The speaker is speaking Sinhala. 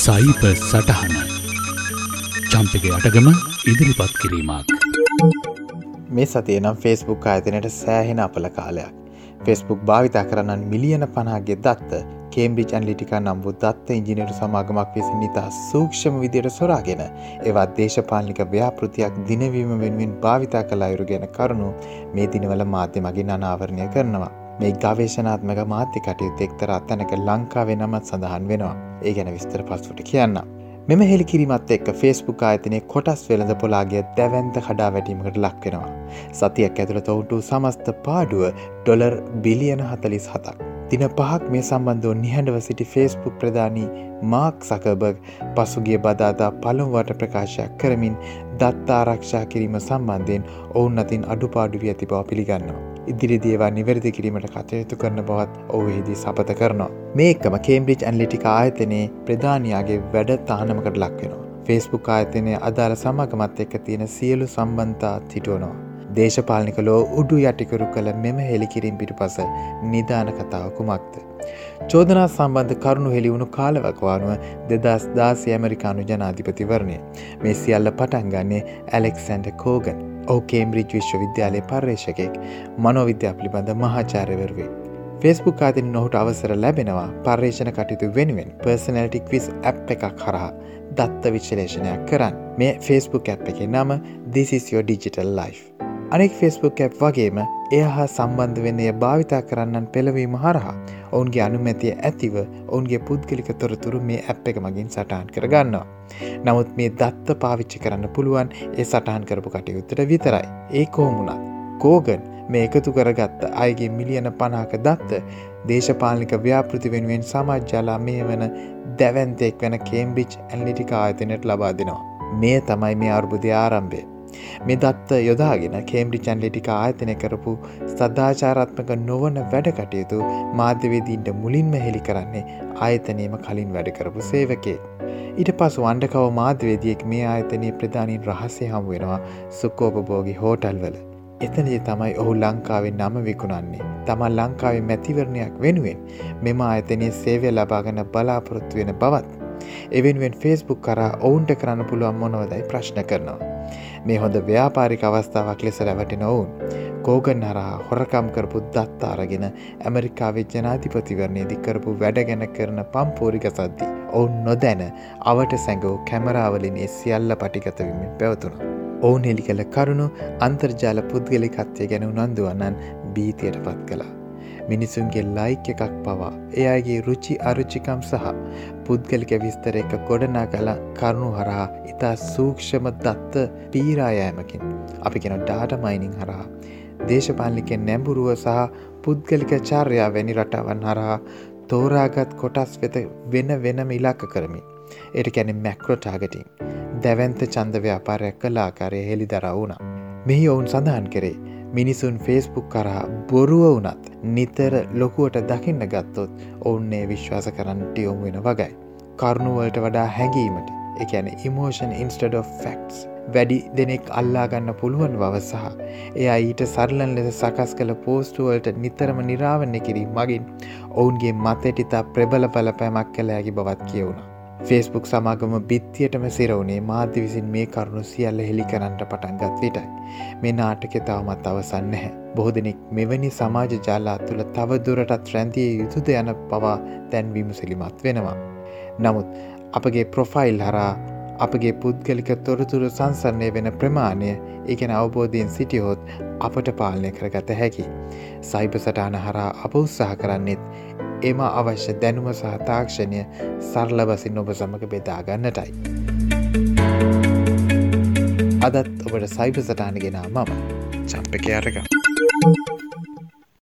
සයිප සටහන. චම්පක අටගම ඉදිරිපත් කිරීමක්. මේ සතිය නම් ෆෙස්බුක් අයතනයට සෑහෙන අපල කාලයක්. ෆෙස්බුක් භාවිතා කරන්නන් මිලියන පනාගේ දත්ත කේම්බිච් ඇන්ලිටික නම් වූ දත්ත ඉංජිනයට සමාගමක් විසින් ඉතා සූක්ෂම විදියට සොරාගෙන ඒවත් දේශපාලික ව්‍යාපෘතියක් දිනවීම වෙනුවෙන් භාවිතා කළ අයුරු ගැන කරුණු මේ දිනවල මාධ්‍ය මගින් අනාවරණය කරනවා. මේ ගවේශනාත්මක මාධ්‍ය කටයුතු එක්තර අත්තැනක ලංකාවේ නමත් සඳහන් වෙනවා. ඒ ගැන විස්තර පස්සුට කියන්න. මෙම හෙළිකිරීමත් එක්ක ෆේස්බුක් ආයතනය කොටස් වෙළඳ පොලාගේ දැවන්ත කඩා වැටීමකට ලක්වෙනවා. සතියක් ඇතුළ තවුන්ටු සමස්ත පාඩුව ඩොලර් බිලියන හතලිස් හතක්. දින පහක් මේ සම්බන්ධව නිහඬව සිටි ෆේස්බුක් ප්‍රධානී මාක් සකබර්ග් පසුගිය බදාදා පළුම්වට ප්‍රකාශයක් කරමින් දත්තා ආරක්ෂා කිරීම සම්බන්ධයෙන් ඔවුන් අතින් අඩුපාඩුවී ඇති බව පිළිගන්නවා. ඉදිරිදිේවා නිවැරදි කිරීමට කටයුතු කරන බවත් ඔවුහිදී සපත කරනවා. මේකම කේම්බ්‍රිච් ඇන්ලිටික ආයතනයේ ප්‍රධානයාගේ වැඩ තානමකට ලක්වෙනවා. ෆෙස්බුක් ආයතනය අදාළ සමගමත් එක්ක තියෙන සියලු සම්බන්තා තිටුවනවා. දේශපාලනික ලෝ උඩු යටිකරු කළ මෙම හෙළිකිරින් පිටු පස නිධාන කතාව කුමක්ද. චෝදනා සම්බන්ධ කරුණු හෙළිවුණු කාලවකවානුව දෙදස් දාසි ඇමරිකානු ජනාධිපතිවරණය මේ සියල්ල පටන් ගන්නේ ඇලෙක්සන්ඩ කෝගන් ඔහු කේම්බ්‍රිජ් විශ්වවිද්‍යාලය පර්යේෂකෙක් මනෝවිද්‍යා පිළිබඳ මහාචාරවරුවේ. ෆෙස්බුක් ආතින් නොහුට අවසර ලැබෙනවා පර්යේෂණ කටයුතු වෙනුවෙන් පර්සනල්ටික් විස් ඇප් එකක් කරහා දත්ත විශ්ලේෂණයක් කරන්න මේ ෆෙස්බුක් ඇප් එක නම this is your digital life. අනෙක් ෆෙස්බුක් ඇප් වගේම එය හා සම්බන්ධ වෙන්න එය භාවිතා කරන්නන් පෙළවීම හරහා ඔවුන්ගේ අනුමැතිය ඇතිව ඔවුන්ගේ පුද්ගලික තොරතුරු මේ ඇප් එක මගින් සටහන් කරගන්නවා. නමුත් මේ දත්ත පාවිච්චි කරන්න පුළුවන් ඒ සටහන් කරපු කටයුත්තට විතරයි. ඒ කෝමුණත්. කෝගන් මේ එකතු කරගත්ත අයගේ මිලියන පනාක දත්ත දේශපාලික ව්‍යාපෘති වෙනුවෙන් සමාජ්ජලා මේ වන දැවන්තෙක් වෙන කේම්බිච් ඇල්ලිටික ආයතනයට ලබා දෙනවා. මේ තමයි මේ අර්බුදය ආරම්භය. මේ දත්ත යොදාගෙන කේම්ඩි චන්ලිටික ආයතනය කරපු ස්ථාචාරත්මක නොවන වැඩ කටයුතු මාධ්‍යවේදීන්ට මුලින්ම හෙළි කරන්නේ ආයතනයම කලින් වැඩ කරපු සේවකේ. ඊට පසු අන්ඩකව මාධ්‍යවේදියෙක් මේ ආයතනයේ ප්‍රධානින් රහසේ හම් වෙනවා සුක්කෝපභෝගි හෝටල්වල. එතනය තමයි ඔහු ලංකාවෙන් නම විකුණන්නේ. තමන් ලංකාවේ මැතිවරණයක් වෙනුවෙන් මෙම ආයතනයේ සේවය ලබාගන්න බලාපොරොත්තු වෙන බවත්. එවෙන්ුවෙන් ෆෙස්බුක් කරා ඔවුන්ට කරන්න පුළුවන් මොනවදයි ප්‍රශ්න කරනවා. මේ හොඳ ව්‍යාපාරික අවස්ථාවක් ලෙස රැවටෙන ඔවුන්. කෝගන් හරහා හොරකම් කරපු දත්ත අරගෙන ඇමරිකාවේ ජනාධිපතිවරණය දිකරපු වැඩ ගැන කරන පම්පෝරික සද්දි. ඔවුන් නොදැන අවට සැඟවූ කැමරාවලින් ඒ සියල්ල පටිගතවමින් පැවතුන. ඔවුන් හෙළි කළ කරුණු අන්තර්ජාල පුද්ගලිකත්වය ගැන උනන්දුවන්නන් බීතියට පත් කලා. මිනිසුන්ගේ ලයික් එකක් පවා එයාගේ රුචි අරුචිකම් සහ පුද්ගලික විස්තර එක ගොඩනා කළ කරුණු හරහා ඉතා සූක්ෂම දත්ත පීරායෑමකින් අපි කෙන ඩාට මයිනිං හරහා දේශපාලිකෙන් නැඹුරුව සහ පුද්ගලික චාර්යා වැනි රටාවන් හරහා තෝරාගත් කොටස් වෙත වෙන වෙනම ඉලක්ක කරමි. එට කැනෙ මැක්‍රෝටාගටින් දැවන්ත චන්ද ව්‍යාපාරයක් කළ ආකාරය හෙළි දර වුණා. මෙහි ඔවුන් සඳහන් කරේ මිනිසුන් ෆේස්බුක් කරා බොරුව වනත් නිතර ලොකුවට දකින්න ගත්තොත් ඔවුන්නේ විශ්වාස කරන්නට යොමු වෙන වගයි. කරුණුවලට වඩා හැඟීමට එකැන ඉමෝෂන් ඉන්ස්ටඩ ෆක්ස් වැඩි දෙනෙක් අල්ලාගන්න පුළුවන් බව සහ එයා ඊට සරලන් ලෙස සකස් කළ පෝස්ටුවලට නිතරම නිරාවන්න කිරීම මගින් ඔවුන්ගේ මතටිතා ප්‍රබල බලපෑමක් කළ හැකි බවත් කියවුණා. ෆෙස්බුක් සමාගම බිත්තියටම සිරවුණේ මාධ්‍ය විසින් මේ කරුණු සියල්ල හෙළි කරන්නට පටන්ගත් විටයි. මේ නාටක තවමත් අවසන් නැහැ. බොහෝ දෙනෙක් මෙවැනි සමාජ ජාලා තුළ තවදුරටත් රැන්තිය යුතුද යන පවා තැන් විමසිලිමත් වෙනවා. නමුත් අපගේ ප්‍රොෆයිල් හරා අපගේ පුද්ගලික තොරතුරු සංසරණය වෙන ප්‍රමාණය ඒගෙන අවබෝධයෙන් සිටියහොත් අපට පාලනය කරගත හැකි. සයිප සටාන හරා අප උත්සාහ කරන්නෙත් එම අවශ්‍ය දැනුම සහ තාක්ෂණය සරල බසින් ඔබ සමඟ බෙදාගන්නටයි. අදත් ඔබට සයිප සටානගෙන මම චම්පක අරක.